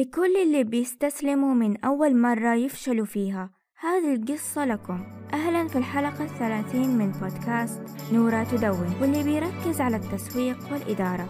لكل اللي بيستسلموا من أول مرة يفشلوا فيها. هذه القصة لكم. أهلا في الحلقة الثلاثين من بودكاست نورا تدون واللي بيركز على التسويق والإدارة.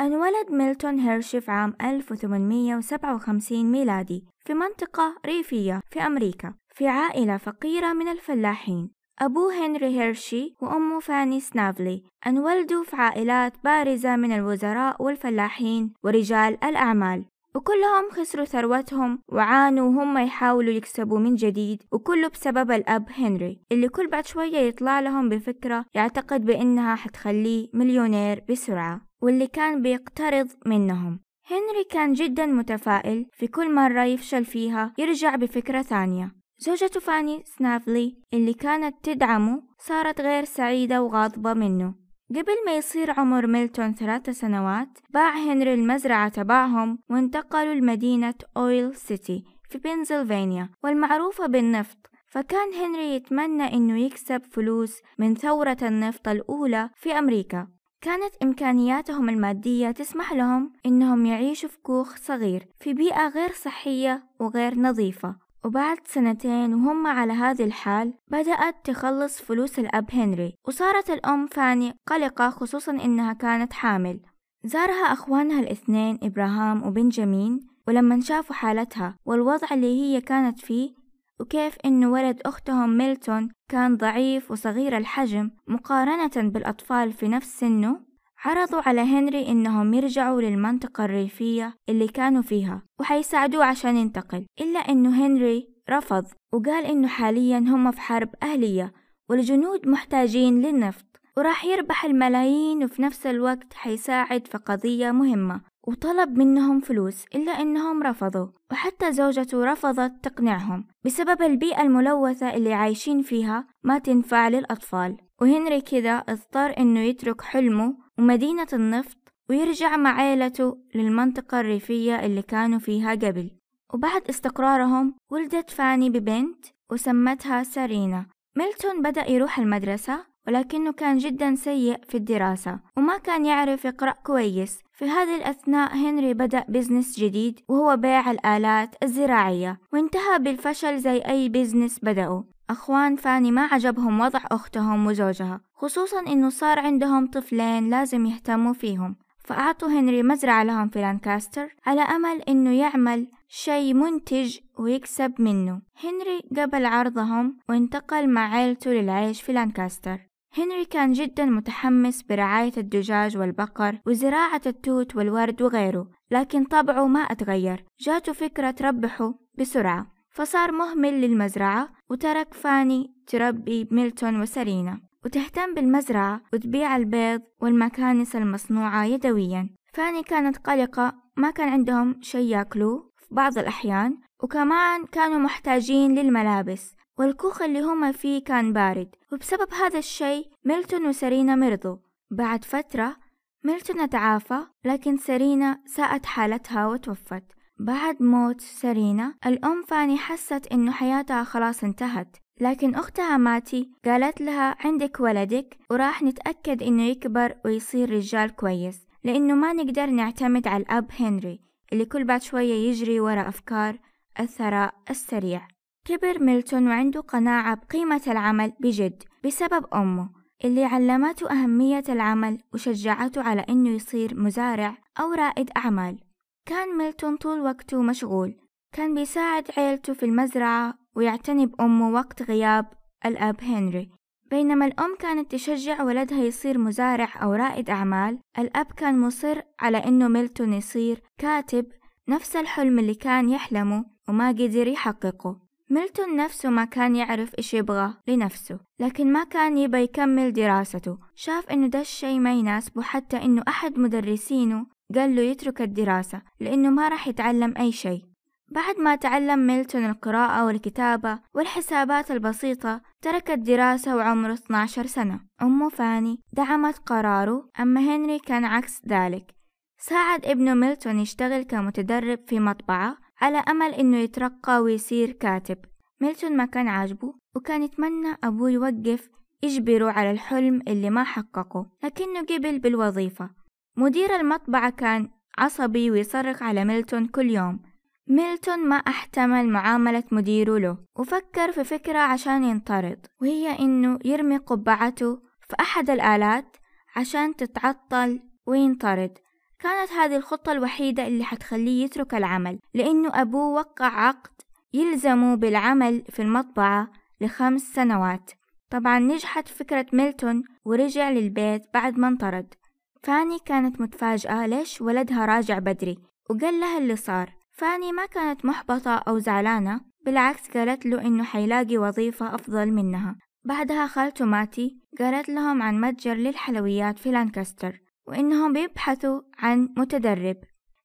انولد ميلتون هيرشي في عام 1857 ميلادي في منطقة ريفية في أمريكا في عائلة فقيرة من الفلاحين. أبوه هنري هيرشي وأمه فاني سنافلي انولدوا في عائلات بارزة من الوزراء والفلاحين ورجال الأعمال. وكلهم خسروا ثروتهم وعانوا وهم يحاولوا يكسبوا من جديد وكله بسبب الأب هنري اللي كل بعد شوية يطلع لهم بفكرة يعتقد بإنها حتخليه مليونير بسرعة واللي كان بيقترض منهم. هنري كان جدا متفائل في كل مرة يفشل فيها يرجع بفكرة ثانية. زوجته فاني سنافلي اللي كانت تدعمه صارت غير سعيدة وغاضبة منه. قبل ما يصير عمر ميلتون ثلاث سنوات باع هنري المزرعة تبعهم وانتقلوا لمدينة أويل سيتي في بنسلفانيا والمعروفة بالنفط. فكان هنري يتمنى إنه يكسب فلوس من ثورة النفط الأولى في أمريكا. كانت إمكانياتهم المادية تسمح لهم إنهم يعيشوا في كوخ صغير في بيئة غير صحية وغير نظيفة. وبعد سنتين وهم على هذه الحال بدأت تخلص فلوس الأب هنري وصارت الأم فاني قلقة خصوصا إنها كانت حامل. زارها أخوانها الاثنين إبراهام وبنجامين ولما شافوا حالتها والوضع اللي هي كانت فيه وكيف إنه ولد أختهم ميلتون كان ضعيف وصغير الحجم مقارنة بالأطفال في نفس سنه عرضوا على هنري إنهم يرجعوا للمنطقة الريفية اللي كانوا فيها وحيساعدوه عشان ينتقل. إلا إنه هنري رفض وقال إنه حاليا هم في حرب أهلية والجنود محتاجين للنفط وراح يربح الملايين وفي نفس الوقت حيساعد في قضية مهمة وطلب منهم فلوس إلا إنهم رفضوا. وحتى زوجته رفضت تقنعهم بسبب البيئة الملوثة اللي عايشين فيها ما تنفع للأطفال. وهنري كذا اضطر إنه يترك حلمه ومدينة النفط ويرجع مع عيلته للمنطقة الريفية اللي كانوا فيها قبل. وبعد استقرارهم ولدت فاني ببنت وسمتها سارينا ميلتون بدأ يروح المدرسة ولكنه كان جدا سيء في الدراسة وما كان يعرف يقرأ كويس. في هذه الأثناء هنري بدأ business جديد وهو بيع الآلات الزراعية وانتهى بالفشل زي أي business بدأوا أخوان فاني ما عجبهم وضع أختهم وزوجها خصوصا إنه صار عندهم طفلين لازم يهتموا فيهم. فأعطوا هنري مزرعة لهم في لانكاستر على أمل إنه يعمل شيء منتج ويكسب منه. هنري قبل عرضهم وانتقل مع عيلته للعيش في لانكاستر. هنري كان جدا متحمس برعاية الدجاج والبقر وزراعة التوت والورد وغيره لكن طبعه ما أتغير. جاته فكرة تربحه بسرعة. فصار مهمل للمزرعة وترك فاني تربي ميلتون وسرينا وتهتم بالمزرعة وتبيع البيض والمكانس المصنوعة يدويا. فاني كانت قلقة ما كان عندهم شي ياكلوه في بعض الأحيان. وكمان كانوا محتاجين للملابس والكوخ اللي هما فيه كان بارد. وبسبب هذا الشي ميلتون وسرينا مرضوا. بعد فترة ميلتون تعافى لكن سرينا ساءت حالتها وتوفت. بعد موت سرينا الأم فاني حست إنه حياتها خلاص انتهت. لكن أختها ماتي قالت لها عندك ولدك؟ وراح نتأكد إنه يكبر ويصير رجال كويس لأنه ما نقدر نعتمد على الأب هنري اللي كل بعد شوية يجري ورا أفكار الثراء السريع. كبر ميلتون وعنده قناعة بقيمة العمل بجد بسبب أمه اللي علمته أهمية العمل وشجعته على إنه يصير مزارع أو رائد أعمال. كان ميلتون طول وقته مشغول. كان بيساعد عيلته في المزرعة ويعتني بأمه وقت غياب الأب هنري. بينما الأم كانت تشجع ولدها يصير مزارع أو رائد أعمال الأب كان مصر على إنه ميلتون يصير كاتب نفس الحلم اللي كان يحلمه وما قدر يحققه. ميلتون نفسه ما كان يعرف إيش يبغى لنفسه لكن ما كان يبى يكمل دراسته. شاف إنه ده الشي ما يناسبه حتى إنه أحد مدرسينه قال له يترك الدراسة لأنه ما راح يتعلم أي شيء. بعد ما تعلم ميلتون القراءة والكتابة والحسابات البسيطة ترك الدراسة وعمره 12 سنة. أمه فاني دعمت قراره أما هنري كان عكس ذلك. ساعد ابنه ميلتون يشتغل كمتدرب في مطبعة على أمل إنه يترقى ويصير كاتب. ميلتون ما كان عاجبه وكان يتمنى أبوه يوقف يجبره على الحلم اللي ما حققه لكنه قبل بالوظيفة. مدير المطبعة كان عصبي ويصرخ على ميلتون كل يوم. ميلتون ما أحتمل معاملة مديره له. وفكر في فكرة عشان ينطرد وهي إنه يرمي قبعته في أحد الآلات عشان تتعطل وينطرد. كانت هذه الخطة الوحيدة اللي حتخليه يترك العمل لأنه أبوه وقع عقد يلزمه بالعمل في المطبعة لخمس سنوات. طبعا نجحت فكرة ميلتون ورجع للبيت بعد ما انطرد. فاني كانت متفاجئة ليش ولدها راجع بدري وقال لها اللي صار. فاني ما كانت محبطة أو زعلانة بالعكس قالت له إنه حيلاقي وظيفة أفضل منها. بعدها خالته ماتي قالت لهم عن متجر للحلويات في لانكستر وإنهم بيبحثوا عن متدرب.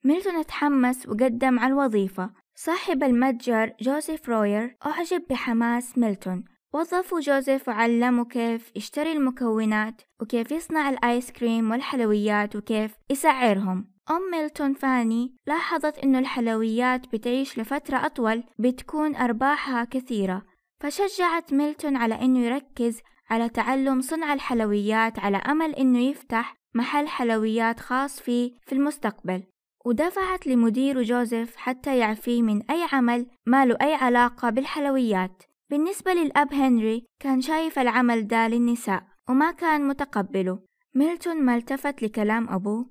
ميلتون تحمس وقدم على الوظيفة. صاحب المتجر جوزيف روير أعجب بحماس ميلتون. وظفه جوزيف وعلمه كيف يشتري المكونات وكيف يصنع الآيس كريم والحلويات وكيف يسعرهم. أم ميلتون فاني لاحظت إنه الحلويات بتعيش لفترة أطول بتكون أرباحها كثيرة. فشجعت ميلتون على إنه يركز على تعلم صنع الحلويات على أمل إنه يفتح محل حلويات خاص فيه في المستقبل. ودفعت لمديره جوزيف حتى يعفيه من أي عمل ما له أي علاقة بالحلويات. بالنسبة للأب هنري كان شايف العمل ده للنساء وما كان متقبله. ميلتون ما التفت لكلام أبوه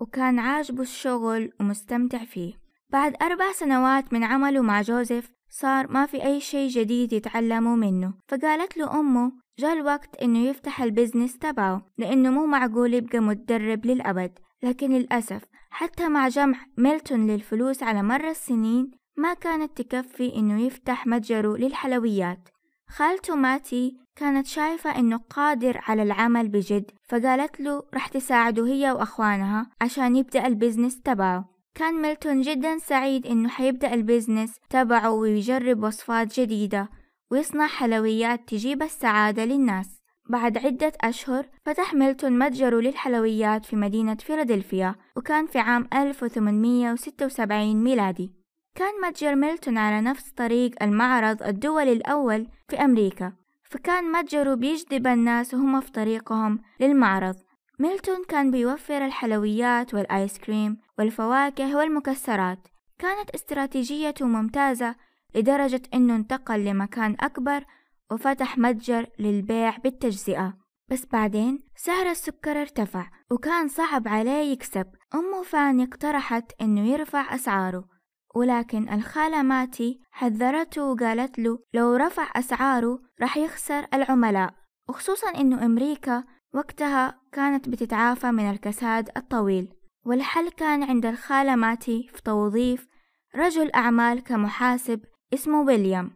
وكان عاجبه الشغل ومستمتع فيه. بعد أربع سنوات من عمله مع جوزيف صار ما في أي شيء جديد يتعلموا منه. فقالت له أمه جاء الوقت إنه يفتح ال business تبعه لأنه مو معقول يبقى متدرب للأبد. لكن للأسف حتى مع جمع ميلتون للفلوس على مر السنين ما كانت تكفي إنه يفتح متجره للحلويات. خالته ماتي كانت شايفة إنه قادر على العمل بجد فقالت له رح تساعده هي وأخوانها عشان يبدأ ال business تبعه. كان ميلتون جدا سعيد إنه حيبدأ ال business تبعه ويجرب وصفات جديدة ويصنع حلويات تجيب السعادة للناس. بعد عدة أشهر فتح ميلتون متجره للحلويات في مدينة فيلادلفيا وكان في عام 1876 ميلادي. كان متجر ميلتون على نفس طريق المعرض الدولي الأول في أمريكا فكان متجره بيجذب الناس وهم في طريقهم للمعرض. ميلتون كان بيوفر الحلويات والآيس كريم والفواكه والمكسرات. كانت استراتيجيته ممتازة لدرجة أنه انتقل لمكان أكبر وفتح متجر للبيع بالتجزئة. بس بعدين سعر السكر ارتفع وكان صعب عليه يكسب. أمه فاني اقترحت أنه يرفع أسعاره. ولكن الخالة ماتي حذرته وقالت له لو رفع أسعاره رح يخسر العملاء. وخصوصا أنه أمريكا وقتها كانت بتتعافى من الكساد الطويل. والحل كان عند الخالة ماتي في توظيف رجل أعمال كمحاسب اسمه ويليام.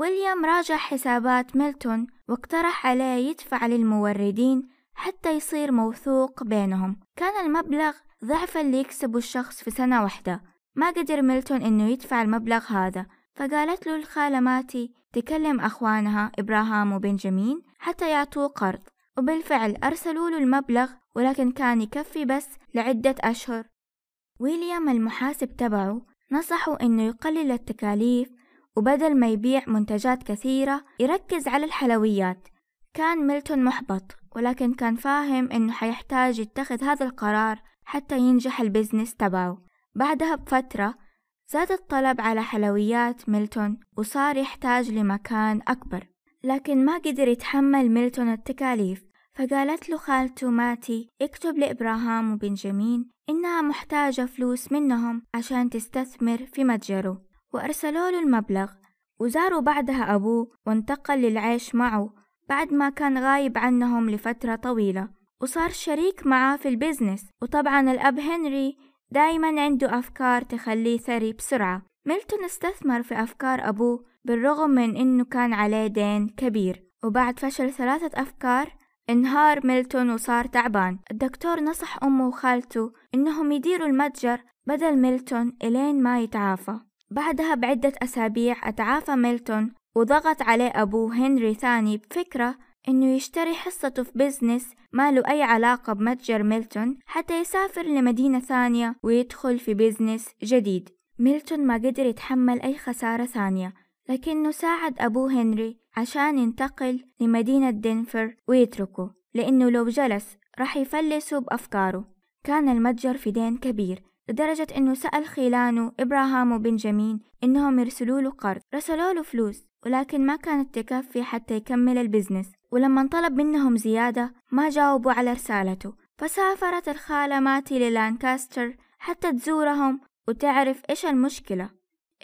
ويليام راجع حسابات ميلتون واقترح عليه يدفع للموردين حتى يصير موثوق بينهم. كان المبلغ ضعف اللي يكسبه الشخص في سنة واحدة. ما قدر ميلتون إنه يدفع المبلغ هذا. فقالت له الخالة ماتي تكلم أخوانها إبراهام وبنجامين حتى يعطوه قرض. وبالفعل أرسلوا له المبلغ ولكن كان يكفي بس لعدة أشهر. ويليام المحاسب تبعه نصحه إنه يقلل التكاليف وبدل ما يبيع منتجات كثيرة يركز على الحلويات. كان ميلتون محبط ولكن كان فاهم إنه حيحتاج يتخذ هذا القرار حتى ينجح البزنس تبعه. بعدها بفترة زاد الطلب على حلويات ميلتون وصار يحتاج لمكان أكبر لكن ما قدر يتحمل ميلتون التكاليف فقالت له خالته ماتي اكتب لإبراهام وبنجامين إنها محتاجة فلوس منهم عشان تستثمر في متجره وأرسلوا له المبلغ وزاروا بعدها أبوه وانتقل للعيش معه بعد ما كان غايب عنهم لفترة طويلة وصار شريك معه في ال business وطبعا الأب هنري دايما عنده أفكار تخليه ثري بسرعة. ميلتون استثمر في أفكار أبوه بالرغم من إنه كان عليه دين كبير. وبعد فشل ثلاثة أفكار انهار ميلتون وصار تعبان. الدكتور نصح أمه وخالته إنهم يديروا المتجر بدل ميلتون إلين ما يتعافى. بعدها بعدة أسابيع أتعافى ميلتون وضغط عليه أبوه هنري ثاني بفكرة إنه يشتري حصته في business ما له أي علاقة بمتجر ميلتون حتى يسافر لمدينة ثانية ويدخل في business جديد. ميلتون ما قدر يتحمل أي خسارة ثانية لكنه ساعد أبوه هنري عشان ينتقل لمدينة دنفر ويتركه لأنه لو جلس راح يفلسوا بأفكاره. كان المتجر في دين كبير لدرجة إنه سأل خيلانه إبراهام وبنجامين إنهم يرسلوا له قرض. رسلوا له فلوس. ولكن ما كانت تكفي حتى يكمل ال business. ولما طلب منهم زيادة ما جاوبوا على رسالته. فسافرت الخالة ماتي للانكاستر حتى تزورهم وتعرف إيش المشكلة.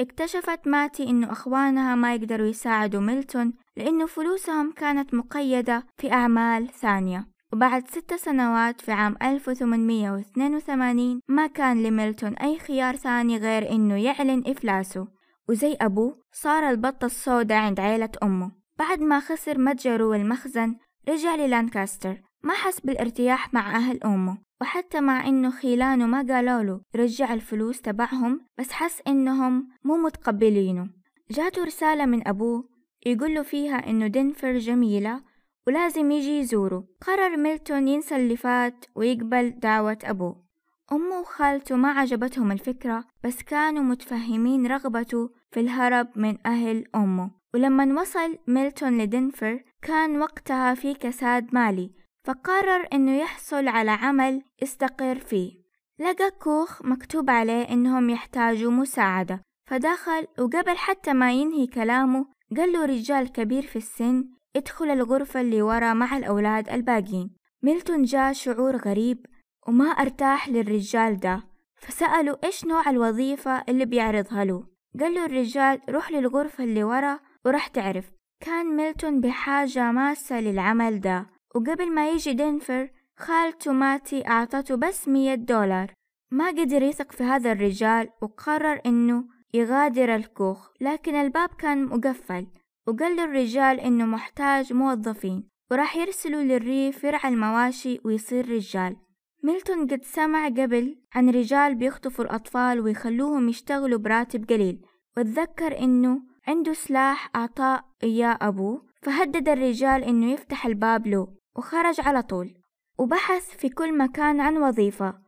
اكتشفت ماتي إنه أخوانها ما يقدروا يساعدوا ميلتون لأنه فلوسهم كانت مقيدة في أعمال ثانية. وبعد ست سنوات في عام 1882 ما كان لميلتون أي خيار ثاني غير إنه يعلن إفلاسه. وزي أبوه صار البطة السوداء عند عيلة أمه. بعد ما خسر متجره والمخزن رجع للانكاستر. ما حس بالارتياح مع أهل أمه وحتى مع إنه خيلانه ما قالوا له رجع الفلوس تبعهم بس حس إنهم مو متقبلينه. جاته رسالة من أبوه يقول له فيها إنه دنفر جميلة ولازم يجي يزوره. قرر ميلتون ينسى اللي فات ويقبل دعوة أبوه. أمه وخالته ما عجبتهم الفكرة بس كانوا متفهمين رغبته في الهرب من أهل أمه. ولما وصل ميلتون لدنفر كان وقتها في كساد مالي فقرر إنه يحصل على عمل يستقر فيه. لقى كوخ مكتوب عليه إنهم يحتاجوا مساعدة. فدخل وقبل حتى ما ينهي كلامه قال له رجال كبير في السن ادخل الغرفة اللي ورا مع الأولاد الباقين ميلتون جاء شعور غريب وما أرتاح للرجال ده. فسأله إيش نوع الوظيفة اللي بيعرضها له. قال له الرجال روح للغرفة اللي ورا وراح تعرف. كان ميلتون بحاجة ماسة للعمل ده. وقبل ما يجي دنفر خالته ماتي أعطته بس مية دولار. ما قدر يثق في هذا الرجال وقرر إنه يغادر الكوخ. لكن الباب كان مقفل. وقال للرجال إنه محتاج موظفين. وراح يرسلوا للريف يرعى المواشي ويصير رجال. ميلتون قد سمع قبل عن رجال بيخطفوا الأطفال ويخلوهم يشتغلوا براتب قليل وتذكر إنه عنده سلاح أعطاه إياه أبوه فهدد الرجال إنه يفتح الباب له وخرج على طول وبحث في كل مكان عن وظيفة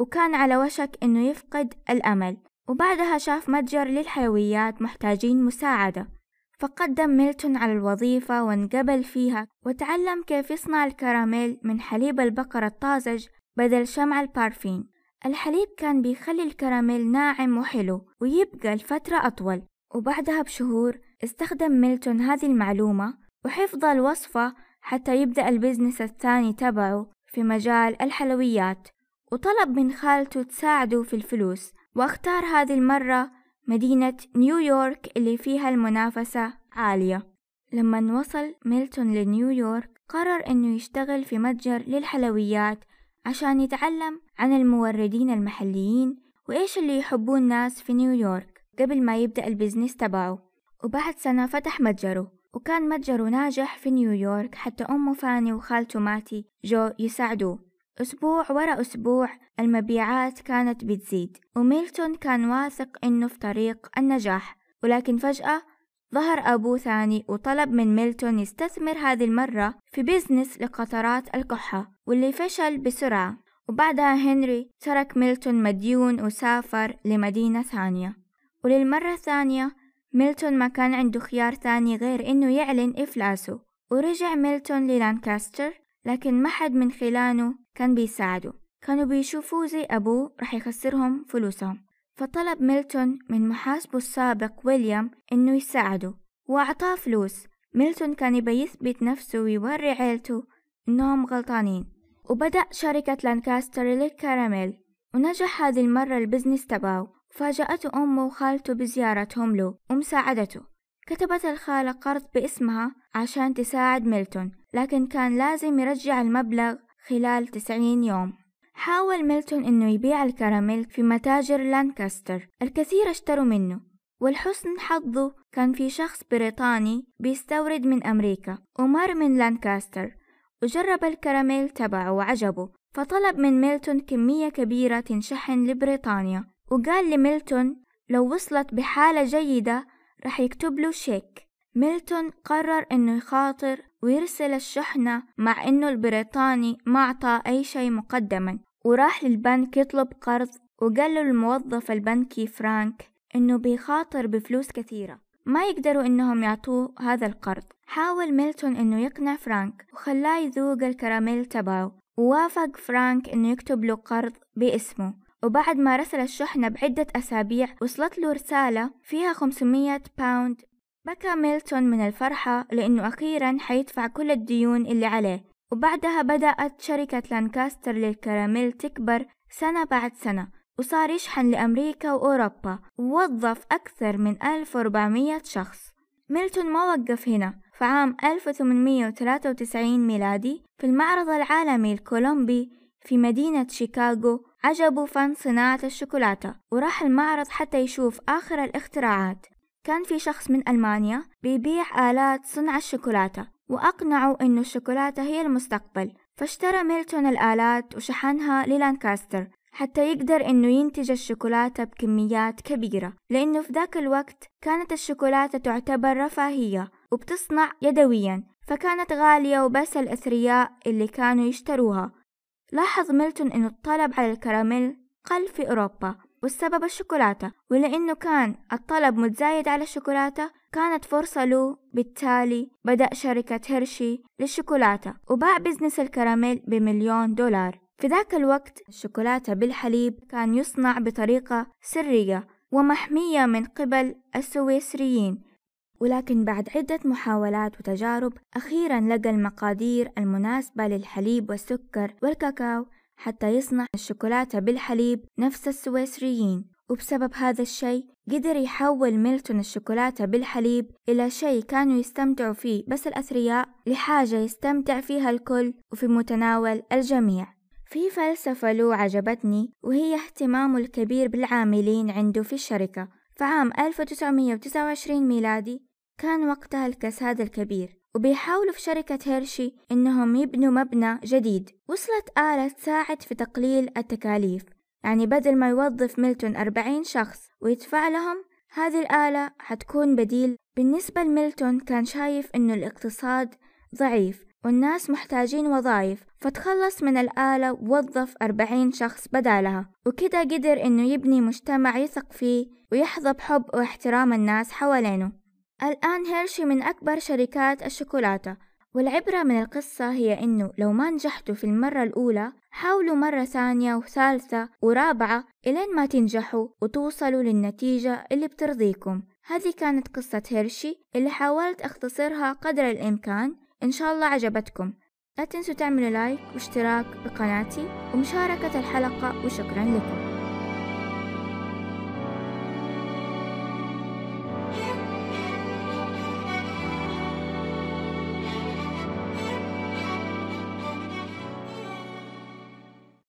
وكان على وشك إنه يفقد الأمل وبعدها شاف متجر للحلويات محتاجين مساعدة. فقدم ميلتون على الوظيفة وانقبل فيها وتعلم كيف يصنع الكراميل من حليب البقر الطازج بدل شمع البارفين. الحليب كان بيخلي الكراميل ناعم وحلو ويبقى لفترة أطول وبعدها بشهور استخدم ميلتون هذه المعلومة وحفظ الوصفة حتى يبدأ ال business الثاني تبعه في مجال الحلويات. وطلب من خالته تساعده في الفلوس واختار هذه المرة مدينة نيويورك اللي فيها المنافسة عالية. لما وصل ميلتون لنيويورك قرر إنه يشتغل في متجر للحلويات عشان يتعلم عن الموردين المحليين وإيش اللي يحبوه الناس في نيويورك قبل ما يبدأ ال business تبعه. وبعد سنة فتح متجره وكان متجره ناجح في نيويورك حتى أمه فاني وخالته ماتي جو يساعدوه. أسبوع ورا أسبوع المبيعات كانت بتزيد وميلتون كان واثق إنه في طريق النجاح. ولكن فجأة ظهر أبوه ثاني وطلب من ميلتون يستثمر هذه المرة في business لقطرات الكحة واللي فشل بسرعة. وبعدها هنري ترك ميلتون مديون وسافر لمدينة ثانية. وللمرة الثانية ميلتون ما كان عنده خيار ثاني غير إنه يعلن إفلاسه. ورجع ميلتون للانكاستر لكن ما حد من خلانه كان بيساعده. كانوا بيشوفوه زي أبوه رح يخسرهم فلوسهم. فطلب ميلتون من محاسبه السابق ويليام إنه يساعده وأعطاه فلوس. ميلتون كان يبي يثبت نفسه ويوري عيلته إنهم غلطانين. وبدأ شركة لانكاستر للكراميل ونجح هذه المرة ال business تبعه. فاجأته أمه وخالته بزيارتهم له ومساعدته. كتبت الخالة قرض باسمها عشان تساعد ميلتون لكن كان لازم يرجع المبلغ خلال تسعين يوم. حاول ميلتون إنه يبيع الكراميل في متاجر لانكاستر. الكثير اشتروا منه ولحسن حظه كان في شخص بريطاني بيستورد من أمريكا ومر من لانكاستر وجرب الكراميل تبعه وعجبه. فطلب من ميلتون كمية كبيرة تنشحن لبريطانيا وقال لميلتون لو وصلت بحالة جيدة رح يكتب له شيك. ميلتون قرر إنه يخاطر ويرسل الشحنة مع إنه البريطاني ما أعطى أي شيء مقدما. وراح للبنك يطلب قرض وقال له الموظف البنكي فرانك إنه بيخاطر بفلوس كثيرة. ما يقدروا إنهم يعطوه هذا القرض. حاول ميلتون إنه يقنع فرانك وخلاه يذوق الكراميل تبعه. ووافق فرانك إنه يكتب له قرض باسمه. وبعد ما رسل الشحنة بعدة أسابيع وصلت له رسالة فيها 500 pound بكى ميلتون من الفرحة لأنه أخيرا حيدفع كل الديون اللي عليه. وبعدها بدأت شركة لانكاستر للكراميل تكبر سنة بعد سنة وصار يشحن لأمريكا وأوروبا ووظف أكثر من 1400 شخص. ميلتون ما وقف هنا. فعام 1893 ميلادي في المعرض العالمي الكولومبي في مدينة شيكاغو عجبه فن صناعة الشوكولاتة وراح المعرض حتى يشوف آخر الاختراعات. كان في شخص من ألمانيا بيبيع آلات صنع الشوكولاتة وأقنعوا إنه الشوكولاتة هي المستقبل. فاشترى ميلتون الآلات وشحنها للانكاستر حتى يقدر إنه ينتج الشوكولاتة بكميات كبيرة لأنه في ذاك الوقت كانت الشوكولاتة تعتبر رفاهية وبتصنع يدويا فكانت غالية وبس الأثرياء اللي كانوا يشتروها. لاحظ ميلتون إنه الطلب على الكراميل قل في أوروبا والسبب الشوكولاتة. ولأنه كان الطلب متزايد على الشوكولاتة كانت فرصة له بالتالي بدأ شركة هيرشي للشوكولاتة وباع business الكراميل بمليون دولار. في ذاك الوقت الشوكولاتة بالحليب كان يصنع بطريقة سرية ومحمية من قبل السويسريين. ولكن بعد عدة محاولات وتجارب أخيرا لقى المقادير المناسبة للحليب والسكر والكاكاو حتى يصنع الشوكولاتة بالحليب نفس السويسريين. وبسبب هذا الشيء قدر يحول ميلتون الشوكولاتة بالحليب إلى شيء كانوا يستمتعوا فيه بس الأثرياء لحاجة يستمتع فيها الكل وفي متناول الجميع. في فلسفة له عجبتني وهي اهتمامه الكبير بالعاملين عنده في الشركة. فعام 1929 ميلادي كان وقتها الكساد الكبير وبيحاولوا في شركة هيرشي إنهم يبنوا مبنى جديد. وصلت آلة تساعد في تقليل التكاليف يعني بدل ما يوظف ميلتون أربعين شخص ويدفع لهم هذه الآلة حتكون بديل. بالنسبة لميلتون كان شايف إنه الاقتصاد ضعيف والناس محتاجين وظائف فتخلص من الآلة ووظف أربعين شخص بدالها. وكده قدر إنه يبني مجتمع يثق فيه ويحظى بحب واحترام الناس حوالينه. الآن هيرشي من أكبر شركات الشوكولاتة والعبرة من القصة هي إنه لو ما نجحتوا في المرة الأولى حاولوا مرة ثانية وثالثة ورابعة إلين ما تنجحوا وتوصلوا للنتيجة اللي بترضيكم. هذه كانت قصة هيرشي اللي حاولت أختصرها قدر الإمكان. إن شاء الله عجبتكم. لا تنسوا تعملوا لايك واشتراك بقناتي ومشاركة الحلقة وشكرا لكم.